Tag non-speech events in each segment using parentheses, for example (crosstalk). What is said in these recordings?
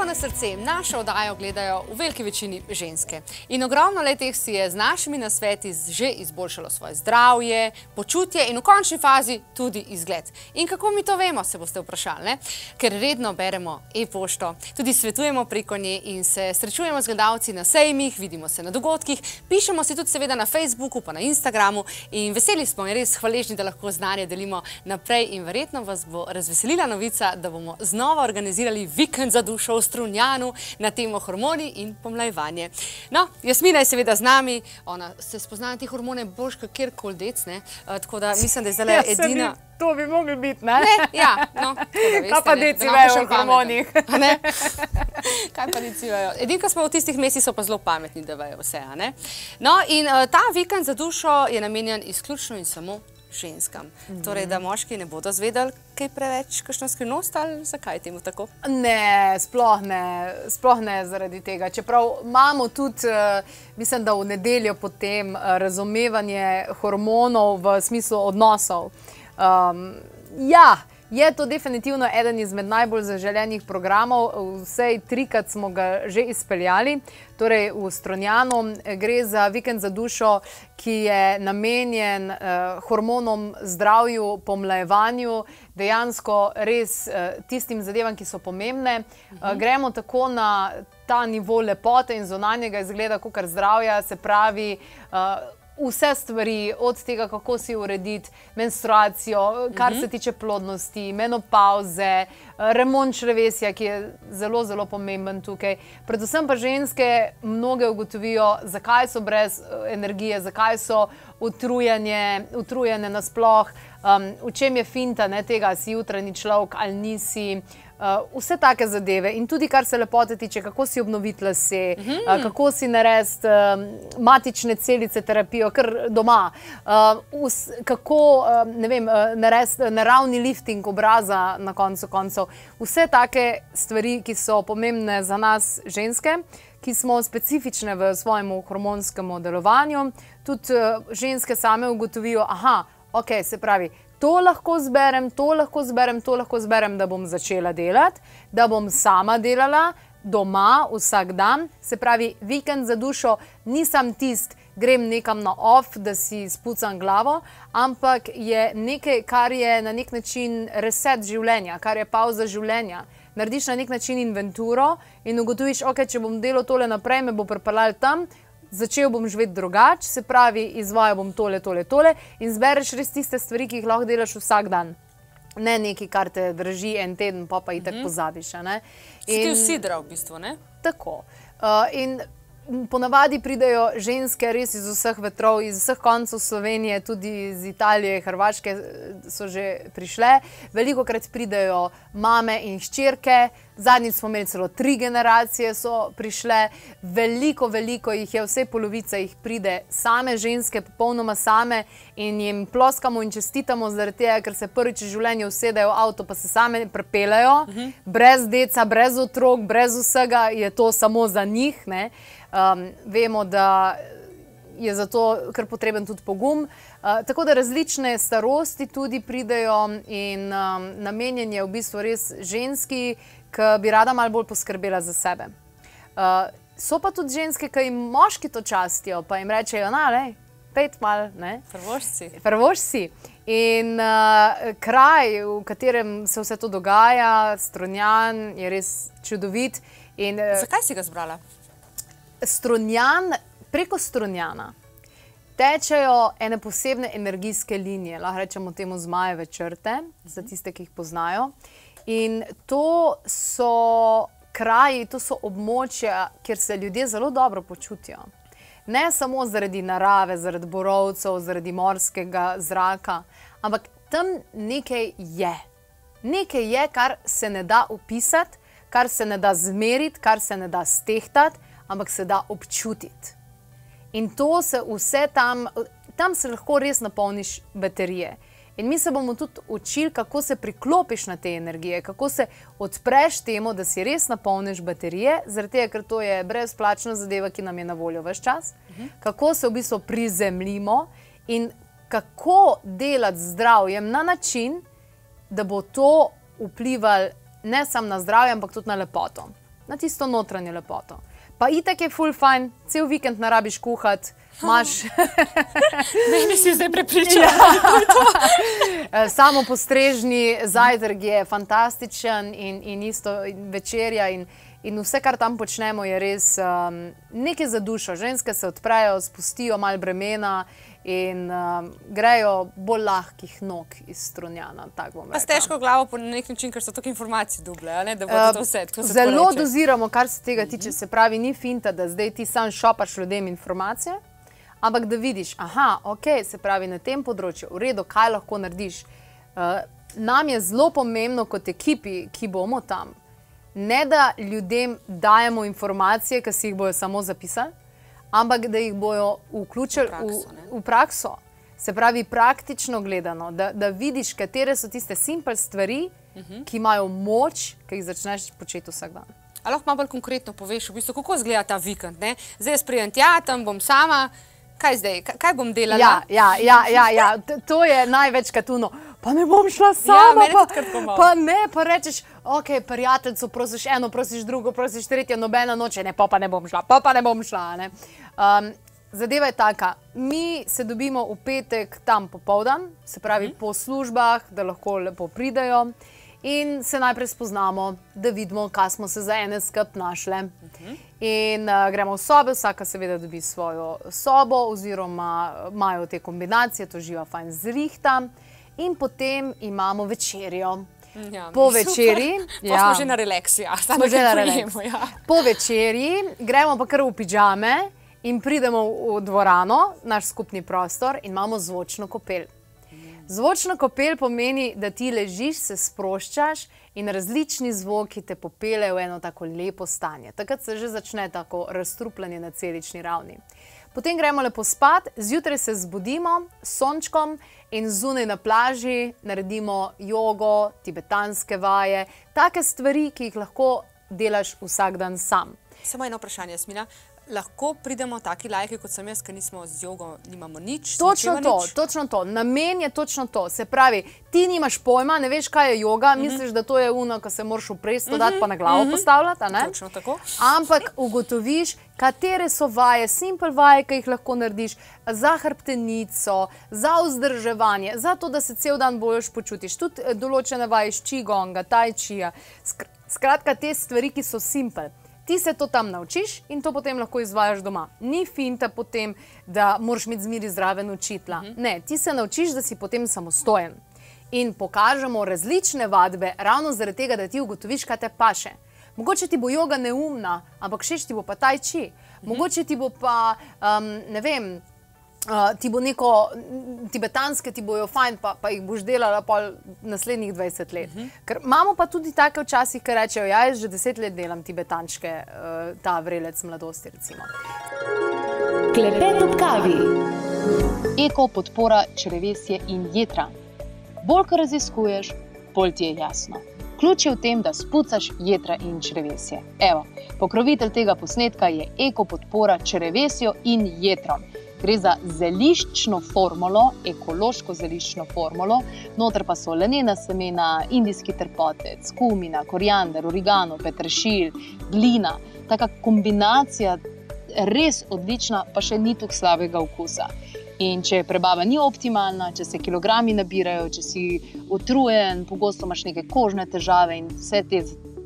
Roko na srce, našo oddajo gledajo v veliki večini ženske. In ogromno letih si je z našimi nasveti že izboljšalo svoje zdravje, počutje in v končni fazi tudi izgled. In kako mi to vemo, se boste vprašali, ne? Ker redno beremo e-pošto, tudi svetujemo preko nje in se srečujemo z gledalci na sejmih, vidimo se na dogodkih, pišemo si tudi seveda na Facebooku, pa na Instagramu in veseli smo in res hvaležni, da lahko znanje delimo naprej in verjetno vas bo razveselila novica, da bomo znova organizirali vikend za dušo v Strunjanu na temo hormoni in pomlajevanje. No, Jasmina je seveda z nami, ona se spozna na te hormone boljš kot kjerkoli dec, ne? Eh, Tako da mislim, da je zdaj Ja, edina... bi- To bi mogli biti, ne? Ne, ja, no, (laughs) veste, Kaj pa deci vejo o hormonih? (laughs) (laughs) Kaj pa deci vejo? Edinka smo v tistih mesecih so pa zelo pametni, da vejo vse, a ne? No, in uh, ta vikend za dušo je namenjen izključno in samo ženskam. Mhm. Torej, da moški ne bodo zvedali kaj preveč, kakšno skrivnost ali zakaj je temu tako? Ne, sploh ne, sploh ne zaradi tega. Čeprav imamo tudi, eh, mislim, da v nedeljo potem eh, razumevanje hormonov v smislu odnosov. Um, ja, je to definitivno eden izmed najbolj zaželenih programov, vsej trikrat smo ga že izpeljali. Torej, v Stronjanu eh, gre za vikend za dušo, ki je namenjen uh, hormonom, zdravju, pomlajevanju, dejansko res uh, tistim zadevam, ki so pomembne. Uh, gremo tako na ta nivo lepote in zunanjega izgleda, kot kar zdravja, se pravi. Uh, Vse stvari, od tega, kako si urediti menstruacijo, kar se tiče plodnosti, menopauze, remont črevesja, ki je zelo, zelo pomemben tukaj. Predvsem pa ženske mnoge ugotovijo, zakaj so brez eh, energije, zakaj so utrujene, utrujene nasploh, um, v čem je finta ne, tega, si jutranji človek ali nisi. Uh, vse take zadeve, in tudi kar se lepote tiče, kako si obnoviti lase, mm -hmm. uh, kako si narediti uh, matične celice terapijo, kar doma, uh, us, kako uh, ne vem, uh, narediti naravni lifting obraza na koncu koncev. Vse take stvari, ki so pomembne za nas, ženske, ki smo specifične v svojem hormonskem delovanju. Tudi uh, ženske same ugotovijo, da okay, se pravi. To lahko zberem, to lahko zberem, to lahko zberem, da bom začela delati, da bom sama delala doma vsak dan. Se pravi, vikend za dušo nisem tist, grem nekam na off, da si spucam glavo, ampak je nekaj, kar je na nek način reset življenja, kar je pauza življenja. Narediš na nek način inventuro in ugotoviš, ok, če bom delal tole naprej, me bo pripeljal tam. Začel bom živeti drugače, se pravi, izvajal bom tole, tole, tole in zbereš res tiste stvari, ki jih lahko delaš vsak dan. Ne nekaj, kar te drži en teden, pa pa itak mm -hmm. pozabiš. ti vsidra v bistvu, ne? Tako. Uh, in ponavadi pridejo ženske res iz vseh vetrov, iz vseh koncev Slovenije, tudi iz Italije, Hrvaške eh, so že prišle. Veliko krat pridejo mame in hčerke. Zadnjič smo imeli celo tri generacije, so prišle, veliko, veliko jih je, vse polovica jih pride, same ženske, popolnoma same in jim ploskamo in čestitamo, zaradi tega, ker se prvič v življenju usedejo v avto, pa se same prepelejo, uh -huh. brez deca, brez otrok, brez vsega, je to samo za njih. Um, vemo, da je zato kar potreben tudi pogum. Uh, tako da različne starosti tudi pridejo in um, namenjen je v bistvu res ženski, ki bi rada malo bolj poskrbela za sebe. Uh, so pa tudi ženske, ki jim moški to častijo, pa jim rečejo, da je pet mal, ne. Prvošci. Prvošci. In uh, kraj, v katerem se vse to dogaja, Stronjan, je res čudovit. In, uh, Zakaj si ga zbrala? Stronjan, preko Stronjana tečejo ene posebne energijske linije, lahko rečemo temu zmajeve črte, za tiste, ki jih poznajo. In to so kraji, to so območja, kjer se ljudje zelo dobro počutijo. Ne samo zaradi narave, zaradi borovcev, zaradi morskega zraka, ampak tam nekaj je. Nekaj je, kar se ne da opisati, kar se ne da zmeriti, kar se ne da stehtati, ampak se da občutiti. In to se vse tam, tam se lahko res napolniš baterije. In mi se bomo tudi učili, kako se priklopiš na te energije, kako se odpreš temu, da si res napolniš baterije, zaradi tega, ker to je brezplačna zadeva, ki nam je na voljo vse čas. Uh -huh. Kako se v bistvu prizemljimo in kako delati z zdravjem na način, da bo to vplivalo ne samo na zdravje, ampak tudi na lepoto, na tisto notranjo lepoto. Pa itek je full fajn, cel vikend ne rabiš kuhati. Imaš (laughs) Meni si zdaj prepričal. (laughs) Eh, samo postrežni zajtrk je fantastičen in, in isto in večerja. In, in vse, kar tam počnemo, je res um, nekaj za dušo. Ženske se odprejo, spustijo malo bremena in um, grejo bolj lahkih nog iz strunjana. Pa s težko glavo po nek način, ker so tako informacij duble, ne, da bodo to vse. se Zelo tako reče. doziramo, kar se tega tiče. Se pravi, ni finta, da zdaj ti sam šopaš ljudem informacije, ampak da vidiš, aha, ok, se pravi na tem področju, v redu, kaj lahko narediš. Uh, nam je zelo pomembno kot ekipi, ki bomo tam, ne da ljudem dajemo informacije, ki si jih bojo samo zapisali, ampak da jih bojo vključili v prakso? V, v prakso. Se pravi, praktično gledano, da, da vidiš, katere so tiste simple stvari, uh -huh. ki imajo moč, ki jih začneš početi vsak dan. A lahko malo bolj konkretno poveš, v bistvu, kako izgleda ta vikend? Ne? Zdaj jaz prijem tja, tam bom sama. Kaj zdaj, Kaj- bom delala? Ja, ja, ja, ja, ja. T- to je največkrat tuno. Pa ne bom šla Ja, sama, meni pa, pa ne, pa rečeš, ok, prijateljico, prosiš eno, prosiš drugo, prosiš tretje, nobena noče, ne, pa pa ne bom šla, pa pa ne bom šla. Ne. Um, zadeva je taka, mi se dobimo v petek tam popovdan, se pravi Mhm. po službah, da lahko lepo pridejo. In se najprej spoznamo, da vidimo, kaj smo se za ene skup našle. In uh, gremo v sobe, vsaka seveda dobi svojo sobo, oziroma uh, imajo te kombinacije, to živa fajn zrihta. In potem imamo večerjo. Ja, Po večerji, Pa (laughs) ja. smo že na relaksu, ja. Smo že na relaks. Ja. Po večerji gremo pa kar v pižame in pridemo v dvorano, naš skupni prostor, in imamo zvočno kopel. Zvočna kopel pomeni, da ti ležiš, se sproščaš in različni zvoki te popeljejo v eno tako lepo stanje. Takrat se že začne tako razstrupljanje na celični ravni. Potem gremo lepo spat, zjutraj se zbudimo s sončkom in zunaj na plaži naredimo jogo, tibetanske vaje, take stvari, ki jih lahko delaš vsak dan sam. Samo eno vprašanje, Smina. Lahko pridemo taki lajki, kot sem jaz, ki nismo z jogo, nimamo nič. Točno to, nič? točno to. Namen je točno to. Se pravi, ti nimaš pojma, ne veš, kaj je yoga, Mhm. misliš, da to je uno, ko se moraš upresti, dati pa na glavo postavljati. a ne? Točno tako. Ampak ugotoviš, katere so vaje, simple vaje, ki jih lahko narediš za hrbtenico, za vzdrževanje, za to, da se cel dan boljš počutiš. Tudi eh, določene vaje iz čigonga, tajčija. Skr- Skratka, te stvari, ki so simple. Ti se to tam naučiš in to potem lahko izvajaš doma. Ni finta potem, da moraš imeti zmeri zraven učitla. Ne, ti se naučiš, da si potem samostojen. In pokažemo različne vadbe, ravno zaradi tega, da ti ugotoviš, kaj te paše. Mogoče ti bo joga neumna, ampak všeč ti bo pa taj či. Mogoče ti bo pa, um, ne vem, uh, ti bo neko tibetanske, ti bojo fajn, pa, pa jih boš delala pol naslednjih 20 let. Ker imamo pa tudi take včasih, ki rečejo, ja, jaz že 10 let delam tibetančke, uh, ta vrelec mladosti recimo. Klepet ob kavi. eko podpora črevesje in jedra. Bolj, ko raziskuješ, bolj ti je jasno. Ključ je v tem, da spucaš jedra in črevesje. Evo, pokrovitelj tega posnetka je eko podpora črevesju in jedrom. Gre za zeliščno formulo, ekološko zeliščno formulo, noter pa so lanena semena, indijski trpotec, kumina, koriander, origano, peteršilj, glina. Taka kombinacija res odlična, pa še ni tako slabega okusa. In če prebava ni optimalna, če se kilogrami nabirajo, če si utrujen, pogosto imaš neke kožne težave in vse te,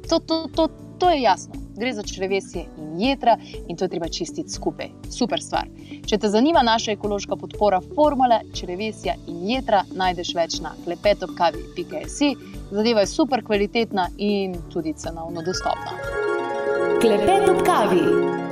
to, to, to, to je jasno. Gre za črevesje in jedra in to je treba čistiti skupaj. Super stvar. Če te zanima naša ekološka podpora formule črevesja in jedra, najdeš več na klepetopkavi.si. Zadeva je super kvalitetna in tudi cenovno dostopna. Klepet ob kavi.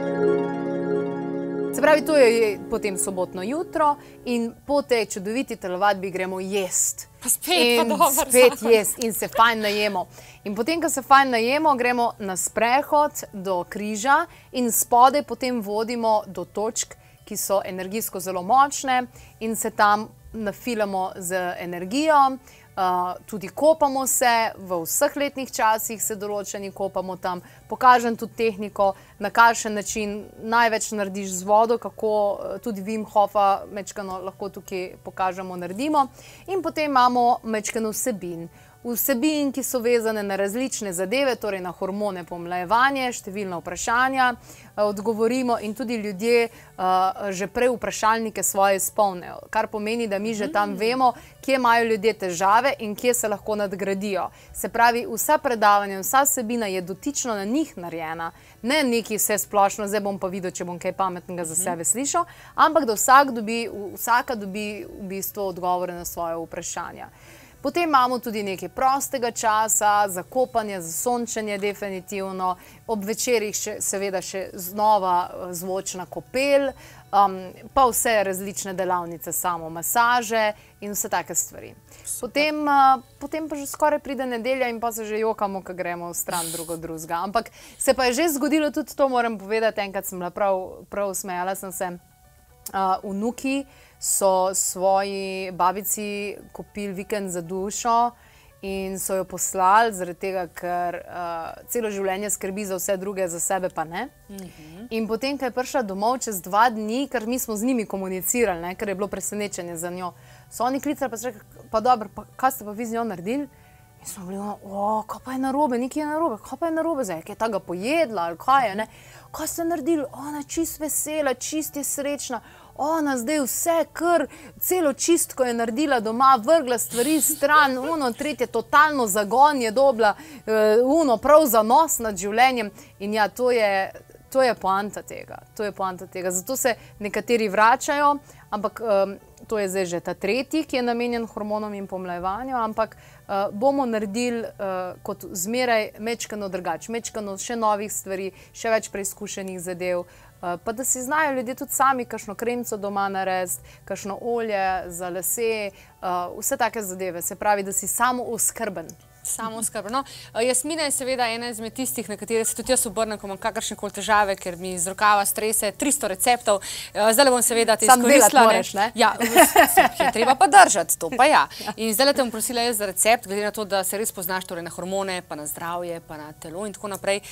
Se pravi, to je potem sobotno jutro in po tej čudoviti telovadbi gremo jesti. Pa spet pa in dober spet zakon. jesti in se fajn najemo. In potem, ko se fajn najemo, gremo na sprehod do križa in spodaj potem vodimo do točk, ki so energijsko zelo močne in se tam nafilamo z energijo. Uh, tudi kopamo se, v vseh letnih časih se določeni kopamo tam, pokažem tudi tehniko, na kakšen način največ narediš z vodo, kako uh, tudi Vim Hofa mečkano lahko tukaj pokažemo, naredimo. In potem imamo mečkano vsebin vsebin, ki so vezane na različne zadeve, torej na hormone, pomlajevanje, številna vprašanja, eh, odgovorimo in tudi ljudje uh, že prej vprašalnike svoje izpolnijo, kar pomeni, da mi že tam vemo, kje imajo ljudje težave in kje se lahko nadgradijo. Se pravi, vsa predavanja, vsa vsebina je dotično na njih narejena. Ne neki vse splošno, zdaj bom pa videl, če bom kaj pametnega za sebe slišal, ampak da vsak dobi, vsaka dobi v bistvu odgovore na svoje vprašanja. Potem imamo tudi nekaj prostega časa, za kopanje, za sončenje, definitivno, ob večerjih, še, seveda, še znova eh, zvočna kopel, um, pa vse različne delavnice, samo masaže in vse take stvari. Potem, uh, potem pa že skoraj pride nedelja in pa se že jokamo, ko gremo v stran drugo drugega. Ampak se pa je že zgodilo tudi to, moram povedati, enkrat sem bila prav, prav usmejala, sem se uh, vnuki so svoji babici kupili vikend za dušo in so jo poslali, zaradi tega, ker uh, celo življenje skrbi za vse druge, za sebe pa ne. Uh mhm. -huh. In potem, ko je prišla domov čez dva dni, ker mi smo z njimi komunicirali, ne, ker je bilo presenečenje za njo, so oni klicali pa so rekli, pa dobro, pa kaj ste pa vi z njo naredili? In smo bili, o, kaj pa je narobe, nekaj je narobe, kaj pa je narobe, zdaj je ta ga pojedla ali kaj je, ne? kaj ste naredili, ona je čist vesela, čist je srečna ona zdaj vse, kar celo čistko je naredila doma, vrgla stvari stran, uno, tretje, totalno zagon je dobila, uh, uno, prav za nos nad življenjem. In ja, to je, to je poanta tega. To je poanta tega. Zato se nekateri vračajo, ampak um, to je zdaj že ta tretji, ki je namenjen hormonom in pomlajevanju. Ampak uh, bomo naredili uh, kot zmeraj, mečkano drugače, mečkano še novih stvari, še več preizkušenih zadev. Eh, pa da si znajo ljudje tudi sami, kakšno kremco doma narediti, kakšno olje za lase, uh, vse take zadeve. Se pravi, da si samo oskrben. Samo skrb. No, eh, Jasmina je seveda ena izmed tistih, na katere se tudi jaz obrnem, ko imam kakršne koli težave, ker mi iz rokava strese 300 receptov. Zdaj le bom seveda te izkoristila. Ne? Ja, je treba pa držati, to pa ja. In zdaj te bom prosila jaz za recept, glede na to, da se res poznaš torej na hormone, pa na zdravje, pa na telo in tako naprej.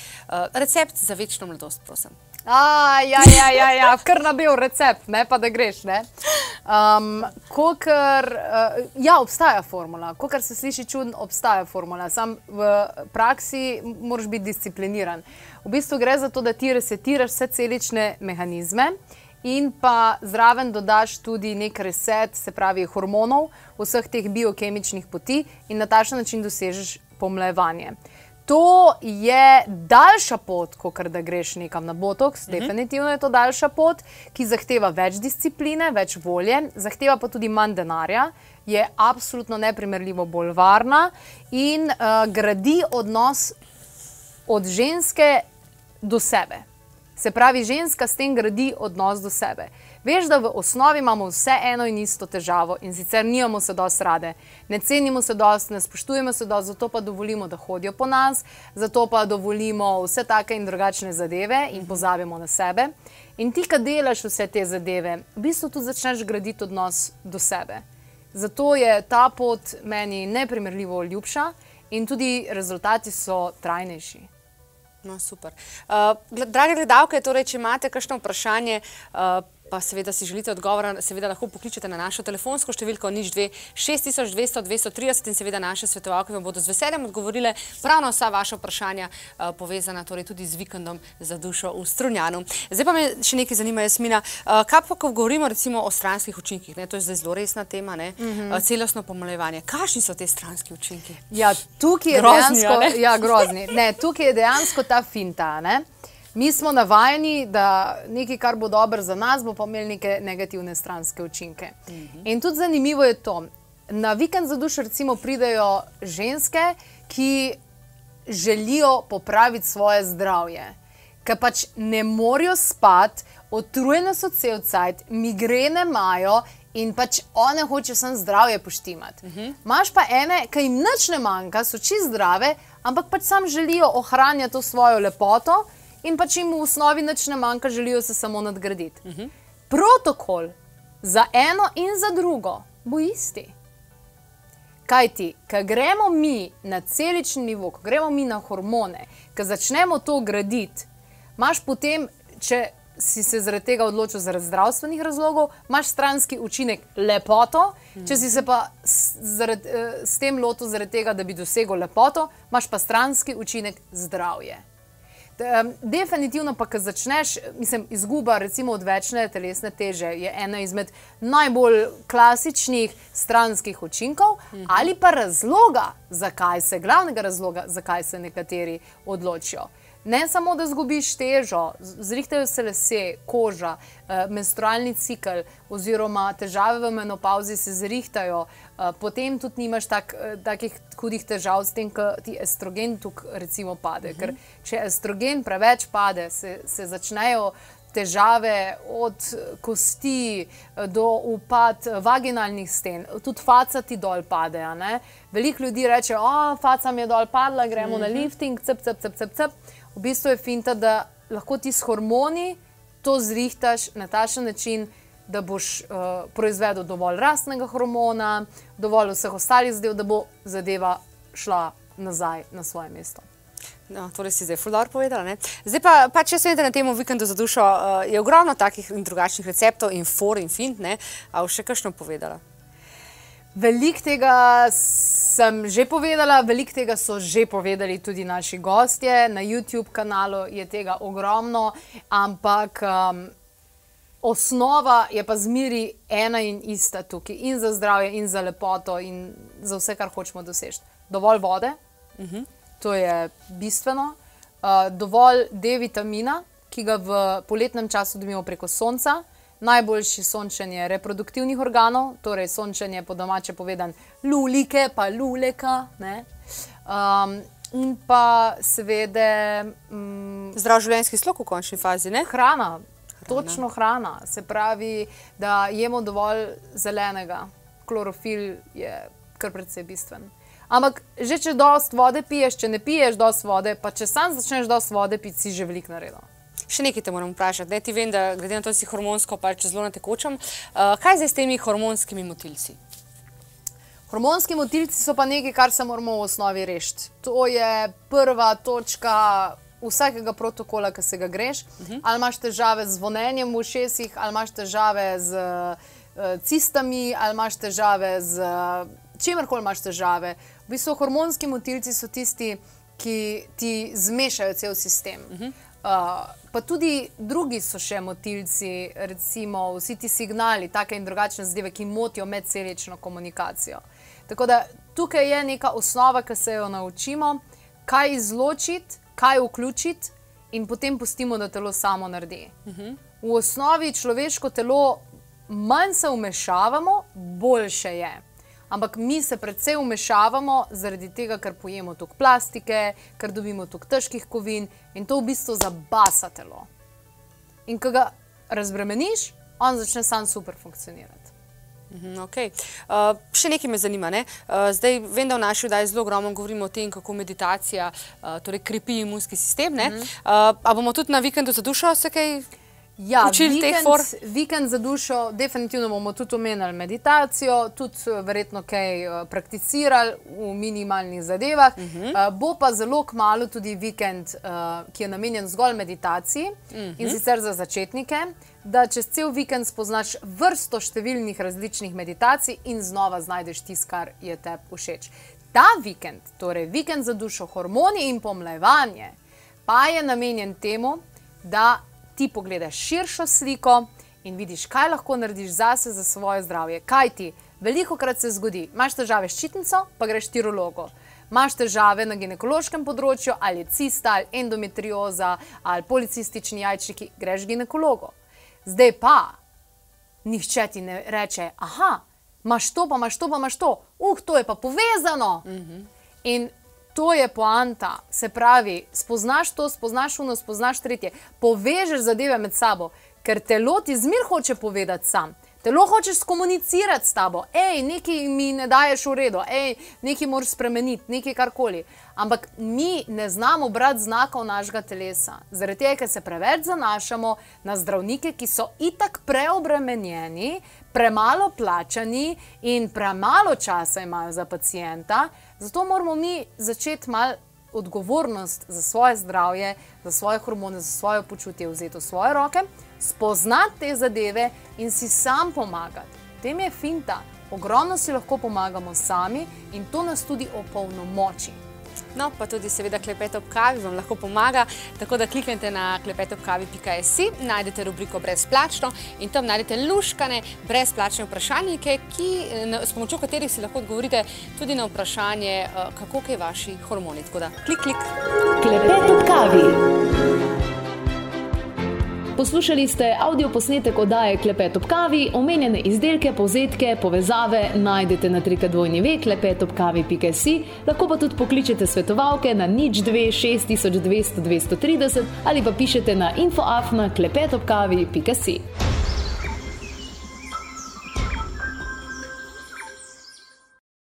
Recept za večno mladost, prosim. A, ja, ja, ja, ja, kar na bil recept, ne pa da greš. Um, kokr, uh, ja, obstaja formula. Kot se sliši čudno, obstaja formula. Sam v praksi moraš biti discipliniran. V bistvu gre za to, da ti resetiraš vse celične mehanizme. In pa zraven dodaš tudi nekaj reset, se pravi hormonov, vseh teh biokemičnih poti, in na ta način dosežeš pomlajevanje. To je daljša pot, kot da greš nekam na botox. Mhm. Definitivno je to daljša pot, ki zahteva več discipline, več volje, zahteva pa tudi manj denarja, je absolutno neprimerljivo bolj varna in uh, gradi odnos od ženske do sebe. Se pravi, ženska s tem gradi odnos do sebe. Veš, da v osnovi imamo vse eno in isto težavo in sicer nimamo se dosti rade, ne cenimo se dosti, ne spoštujemo se dosti, zato pa dovolimo, da hodijo po nas, zato pa dovolimo vse take in drugačne zadeve in pozabimo na sebe. In ti, ki delaš vse te zadeve, v bistvu tudi začneš graditi odnos do sebe. Zato je ta pot meni neprimerljivo ljubša in tudi rezultati so trajnejši. No, super. Uh, drage gledalke, torej, če imate kakšno vprašanje, uh, pa seveda si želite odgovora, seveda lahko pokličete na našo telefonsko številko nič 2 6200 230 in seveda naše svetovalke vam bodo z veseljem odgovorile prav na vsa vaša vprašanja uh, povezana torej tudi z vikendom za dušo v Strunjanu. Zdaj pa me še nekaj zanima, Jasmina, uh, kaj pa, ko govorimo recimo o stranskih učinkih, ne? to je zdaj zelo resna tema, ne? Uh -huh. uh, celostno pomolevanje. Kakšni so te stranski učinki? Ja, tukaj je grozni, dejansko, ja, grozni. Ne, tukaj je dejansko ta finta, ne? Mi smo navajeni, da nekaj, kar bo dobro za nas, bo pa imel neke negativne stranske učinke. Uh mhm. -huh. In tudi zanimivo je to. Na vikend za dušo recimo pridejo ženske, ki želijo popraviti svoje zdravje, ker pač ne morejo spati, otrujene so cel cajt, migrene imajo. In pač one hoče samo zdravje poštimati. Uh mhm. -huh. Máš pa ene, ki jim nič ne manjka, so čisto zdrave, ampak pač sam želijo ohranjati to svojo lepoto, in pač jim v osnovi nič ne manjka, želijo se samo nadgraditi. Uh. -huh. Protokol za eno in za drugo bo isti. Kaj ti, ko gremo mi na celični nivo, ko gremo mi na hormone, ko začnemo to graditi, imaš potem, če si se zaradi tega odločil zaradi zdravstvenih razlogov, imaš stranski učinek lepoto, če si se pa s, zaradi, eh, s tem lotil zaradi tega, da bi dosegel lepoto, imaš pa stranski učinek zdravje. Um, definitivno pa, ko začneš, mislim, izguba recimo odvečne telesne teže je ena izmed najbolj klasičnih stranskih učinkov mhm. ali pa razloga, zakaj se, glavnega razloga, zakaj se nekateri odločijo. Ne samo, da zgubiš težo, zrihtajajo se lase, koža, eh, menstrualni cikl, oziroma težave v menopauzi se zrihtajajo, eh, potem tudi nimaš tak, eh, takih hudih težav s tem, da ti estrogen tukaj pade. Uh -huh. Ker če estrogen preveč pade, se, se začnejo. Težave od kosti do upad vaginalnih sten, tudi faca ti dol pade. Veliko ljudi reče, da faca mi je dol padla, gremo mm -hmm. na mhm. lifting, cep, cep, cep, cep, cep v bistvu je finta, da lahko ti s hormoni to zrihtaš na takšen način, da boš uh, proizvedel dovolj rastnega hormona, dovolj vseh ostalih zadev, da bo zadeva šla nazaj na svoje mesto. No, to torej si zdaj fuldo povedala. Zdaj pa, pa če se na tem vikendu za dušo, uh, je ogromno takih in drugačnih receptov in for in fint, ne? a še kakšno povedala? Veliko tega sem že povedala, veliko tega so že povedali tudi naši gostje. Na YouTube kanalu je tega ogromno, ampak um, osnova je pa zmeri ena in ista tukaj, in za zdravje, in za lepoto, in za vse, kar hočemo doseči. Dovolj vode, uh mhm. -huh. to je bistveno, uh, dovolj D vitamina, ki ga v poletnem času dobimo preko sonca najboljši sončenje reproduktivnih organov, torej sončenje po domače povedan, lulike, pa luleka. Um, in pa seveda um, zdrav življenjski slog v končni fazi. Ne? Hrana. Točno hrana, se pravi, da jemo dovolj zelenega, klorofil je kar precej bistven. Ampak, že če dovolj vode piješ, če ne piješ dovolj vode, pa če sam začneš dovolj vode piti, si že veliko naredil. Še nekaj te moram vprašati. Ne, ti vem, da glede na to, da si hormonsko pač zelo natekočam. Uh, kaj zdaj s temi hormonskimi motilci? Hormonski motilci so pa nekaj, kar se moramo v osnovi rešiti. To je prva točka vsakega protokola, ki se ga greš. Uh mhm. -huh. Ali imaš težave z zvonjenjem v ušesih, ali imaš težave z uh, cistami, ali imaš težave z uh, čemerkoli imaš težave. V bistvu hormonski motilci so tisti, ki ti zmešajo cel sistem. Uh mhm. -huh. Uh, pa tudi drugi so še motilci, recimo vsi ti signali, take in drugačne zadeve, ki motijo medcelično komunikacijo. Tako da tukaj je neka osnova, ki se jo naučimo, kaj izločiti, kaj vključiti, in potem pustimo, da telo samo naredi. Uh mhm. -huh. V osnovi človeško telo manj se umešavamo, boljše je ampak mi se predvsej umešavamo zaradi tega, ker pojemo toliko plastike, ker dobimo toliko težkih kovin in to v bistvu zabasa telo. In ko ga razbremeniš, on začne sam super funkcionirati. Mhm, okay. Uh, še nekaj me zanima. Ne? Uh, zdaj, vem, da v naši vdaji zelo ogromno govorimo o tem, kako meditacija uh, torej krepi imunski sistem. Uh -huh. uh, a bomo tudi na vikendu za dušo se kaj Ja, vikend, vikend za dušo, definitivno bomo tudi omenjali meditacijo, tudi eh, verjetno kaj uh, prakticirali v minimalnih zadevah. Uh -huh. uh, bo pa zelo kmalo tudi vikend, uh, ki je namenjen zgolj meditaciji uh -huh. in mhm. sicer za začetnike, da čez cel vikend spoznaš vrsto številnih različnih meditacij in znova znajdeš tisto, kar je tebi všeč. Ta vikend, torej vikend za dušo, hormoni in pomlajevanje, pa je namenjen temu, da ti pogledaš širšo sliko in vidiš, kaj lahko narediš zase, za svoje zdravje. Kaj ti, veliko krat se zgodi, imaš težave s ščitnico, pa greš tirologo. Imaš težave na ginekološkem področju, ali cista, ali endometrioza, ali policistični jajčniki, greš ginekologo. Zdaj pa, nihče ti ne reče, aha, imaš to, pa imaš to, pa imaš to, uh, to je pa povezano. Mm -hmm. In To je poanta. Se pravi, spoznaš to, spoznaš uno, spoznaš tretje, povežeš zadeve med sabo, ker telo ti zmer hoče povedati sam. Telo hočeš komunicirati s tabo, hej, nekaj mi ne daješ v redu, hej, nekaj moraš spremeniti, nekaj karkoli. Ampak mi ne znamo brati znakov našega telesa, zaradi tega, ker se preveč zanašamo na zdravnike, ki so itak preobremenjeni, premalo plačani in premalo časa imajo za pacijenta. Zato moramo mi začeti malo odgovornost za svoje zdravje, za svoje hormone, za svoje počutje vzeti v svoje roke, spoznati te zadeve in si sam pomagati. Tem je finta. Ogromno si lahko pomagamo sami in to nas tudi opolnomoči. No, pa tudi, seveda, klepet ob kavi vam lahko pomaga. Tako da kliknite na klepetobkavi.js, najdete rubriko brezplačno in tam najdete luškane brezplačne vprašalnike, ki, s pomočjo katerih si lahko odgovorite tudi na vprašanje, eh, kako kaj vaši hormoni. Tako da klik, klik. Klepet ob kavi. Poslušali ste avdio posnetek oddaje Klepet ob kavi, omenjene izdelke, povzetke, povezave najdete na trikadvojni ve klepetobkavi.si, lahko pa tudi pokličete svetovalke na nič 2 6200 230 ali pa pišete na infoafna klepetobkavi.si.